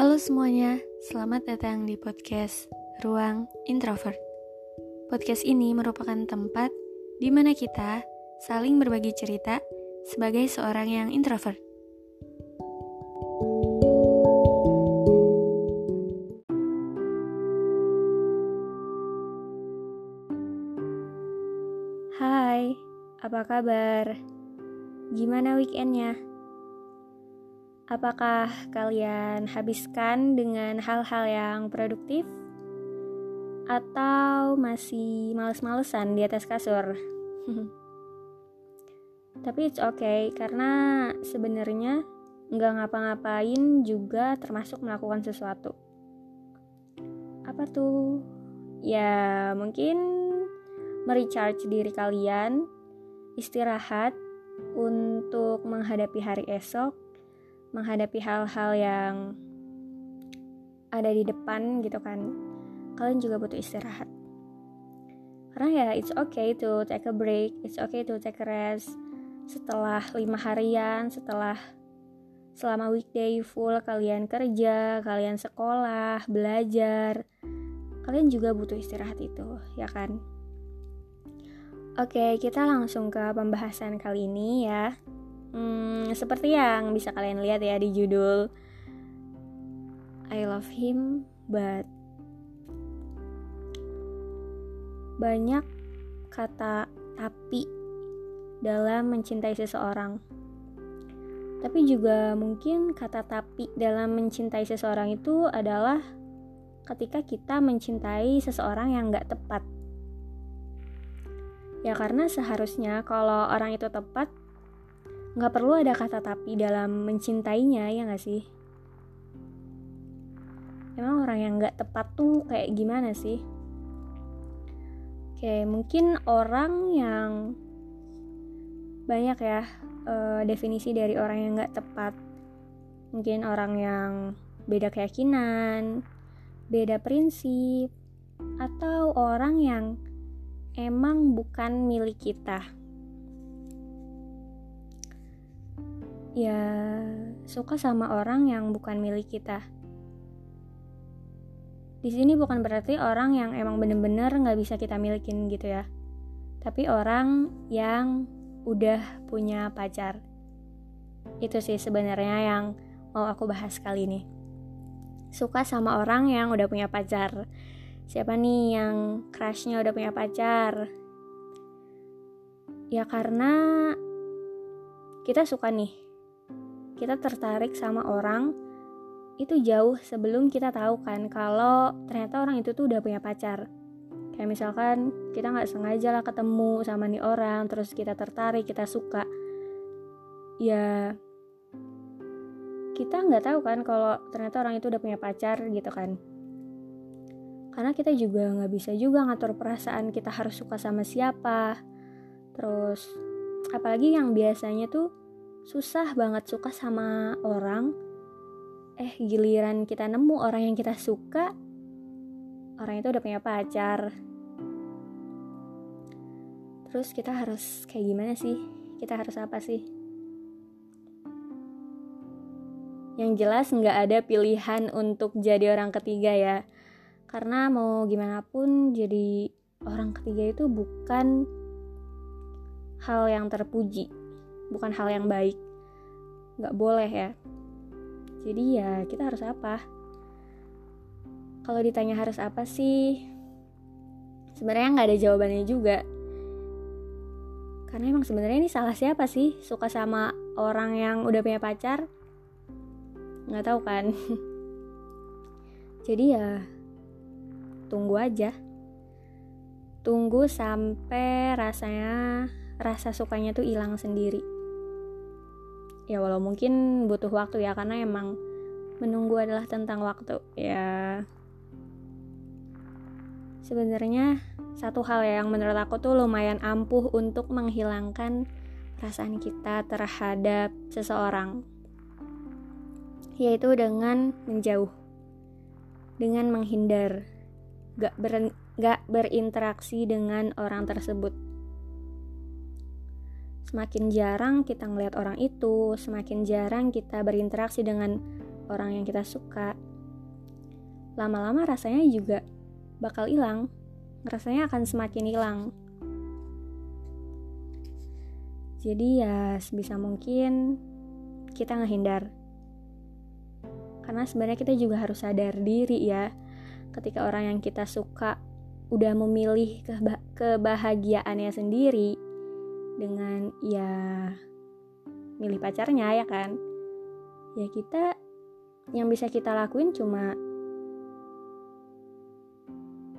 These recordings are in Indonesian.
Halo semuanya, selamat datang di podcast Ruang Introvert. Podcast ini merupakan tempat di mana kita saling berbagi cerita sebagai seorang yang introvert. Hai, apa kabar? Gimana weekendnya? Apakah kalian habiskan dengan hal-hal yang produktif? Atau masih males-malesan di atas kasur? Tapi it's okay, karena sebenarnya nggak ngapa-ngapain juga termasuk melakukan sesuatu. Apa tuh? Ya, mungkin merecharge diri kalian, istirahat untuk menghadapi hari esok, menghadapi hal-hal yang ada di depan gitu kan kalian juga butuh istirahat. Karena ya it's okay to take a break it's okay to take a rest. Setelah lima harian setelah selama weekday full kalian kerja kalian sekolah belajar kalian juga butuh istirahat itu ya kan? Oke, kita langsung ke pembahasan kali ini ya. Hmm, seperti yang bisa kalian lihat ya di judul I love him but banyak kata tapi dalam mencintai seseorang. Tapi juga mungkin kata tapi dalam mencintai seseorang itu adalah ketika kita mencintai seseorang yang gak tepat. Ya karena seharusnya kalau orang itu tepat, nggak perlu ada kata tapi dalam mencintainya ya nggak sih? Emang orang yang nggak tepat tuh kayak gimana sih? Oke mungkin orang yang banyak ya uh, definisi dari orang yang nggak tepat. Mungkin orang yang beda keyakinan beda prinsip atau orang yang emang bukan milik kita ya suka sama orang yang bukan milik kita. Di sini bukan berarti orang yang emang bener-bener nggak bisa kita milikin gitu ya. Tapi orang yang udah punya pacar. Itu sih sebenarnya yang mau aku bahas kali ini. Suka sama orang yang udah punya pacar. Siapa nih yang crushnya udah punya pacar? Ya karena kita suka nih kita tertarik sama orang itu jauh sebelum kita tahu kan kalau ternyata orang itu tuh udah punya pacar. Kayak misalkan kita nggak sengaja lah ketemu sama nih orang terus kita tertarik kita suka. Ya kita nggak tahu kan kalau ternyata orang itu udah punya pacar gitu kan. Karena kita juga nggak bisa juga ngatur perasaan kita harus suka sama siapa. Terus apalagi yang biasanya tuh susah banget suka sama orang. Eh giliran kita nemu orang yang kita suka orang itu udah punya pacar. Terus kita harus kayak gimana sih? Kita harus apa sih? Yang jelas nggak ada pilihan untuk jadi orang ketiga ya. Karena mau gimana pun jadi orang ketiga itu bukan hal yang terpuji bukan hal yang baik. Nggak boleh ya. Jadi ya kita harus apa? Kalau ditanya harus apa sih sebenarnya nggak ada jawabannya juga. Karena emang sebenarnya ini salah siapa sih? Suka sama orang yang udah punya pacar? Nggak tahu kan? Jadi ya tunggu aja. Tunggu sampai rasanya rasa sukanya tuh hilang sendiri ya walau mungkin butuh waktu ya karena emang menunggu adalah tentang waktu ya. Sebenarnya satu hal yang menurut aku tuh lumayan ampuh untuk menghilangkan perasaan kita terhadap seseorang yaitu dengan menjauh dengan menghindar gak, ber, gak berinteraksi dengan orang tersebut Semakin jarang kita ngelihat orang itu, semakin jarang kita berinteraksi dengan orang yang kita suka, lama-lama rasanya juga bakal hilang rasanya akan semakin hilang. Jadi ya sebisa mungkin kita ngehindar. Karena sebenarnya kita juga harus sadar diri ya ketika orang yang kita suka udah memilih keba kebahagiaannya sendiri dengan ya milih pacarnya ya kan? Ya kita yang bisa kita lakuin cuma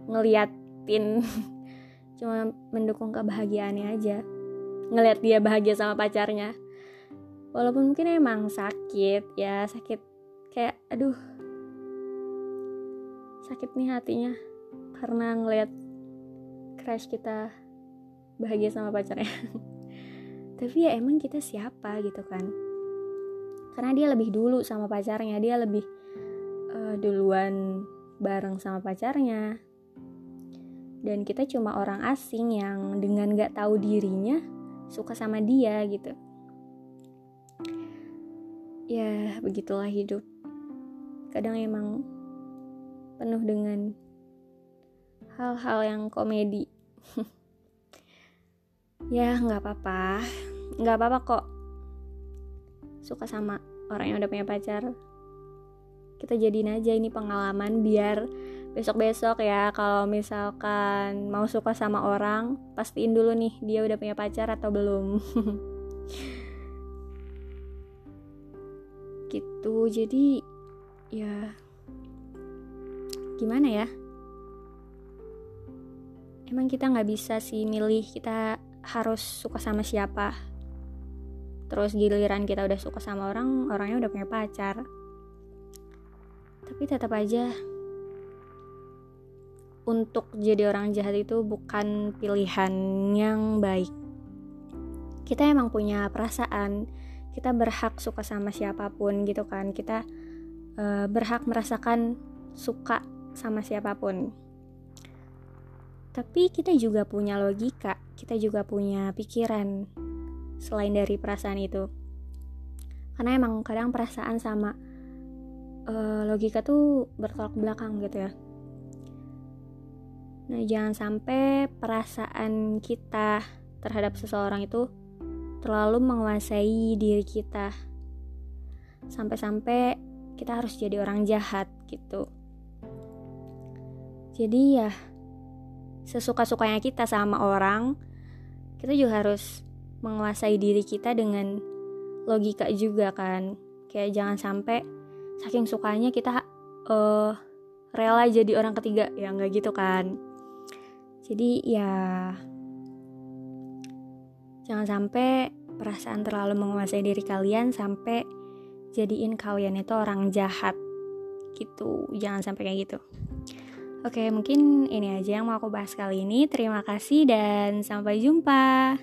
ngeliatin cuma mendukung kebahagiaannya aja. Ngeliat dia bahagia sama pacarnya. Walaupun mungkin emang sakit ya sakit kayak aduh sakit nih hatinya. Karena ngeliat crush kita bahagia sama pacarnya tapi ya emang kita siapa? gitu kan. Karena dia lebih dulu sama pacarnya dia lebih uh, duluan bareng sama pacarnya. Dan kita cuma orang asing yang dengan gak tahu dirinya suka sama dia gitu. Ya begitulah hidup. Kadang emang penuh dengan hal-hal yang komedi. Ya nggak apa-apa nggak apa-apa kok. Suka sama orang yang udah punya pacar. Kita jadiin aja ini pengalaman biar besok-besok ya kalau misalkan mau suka sama orang pastiin dulu nih dia udah punya pacar atau belum. Gitu. Jadi ya gimana ya? Emang kita nggak bisa sih milih kita harus suka sama siapa terus giliran kita udah suka sama orang orangnya udah punya pacar. Tapi tetap aja untuk jadi orang jahat itu bukan pilihan yang baik. Kita emang punya perasaan kita berhak suka sama siapa pun gitu kan. Kita uh, berhak merasakan suka sama siapa pun. Tapi kita juga punya logika kita juga punya pikiran selain dari perasaan itu. Karena emang kadang perasaan sama uh, logika tuh bertolak belakang gitu ya. Nah jangan sampai perasaan kita terhadap seseorang itu terlalu menguasai diri kita. Sampai-sampai kita harus jadi orang jahat gitu. Jadi ya sesuka-sukanya kita sama orang kita juga harus menguasai diri kita dengan logika juga kan kayak jangan sampai saking sukanya kita uh, rela jadi orang ketiga ya nggak gitu kan jadi ya Jangan sampai perasaan terlalu menguasai diri kalian sampai jadiin kalian itu orang jahat gitu. Jangan sampai kayak gitu. Oke, mungkin ini aja yang mau aku bahas kali ini. Terima kasih dan sampai jumpa.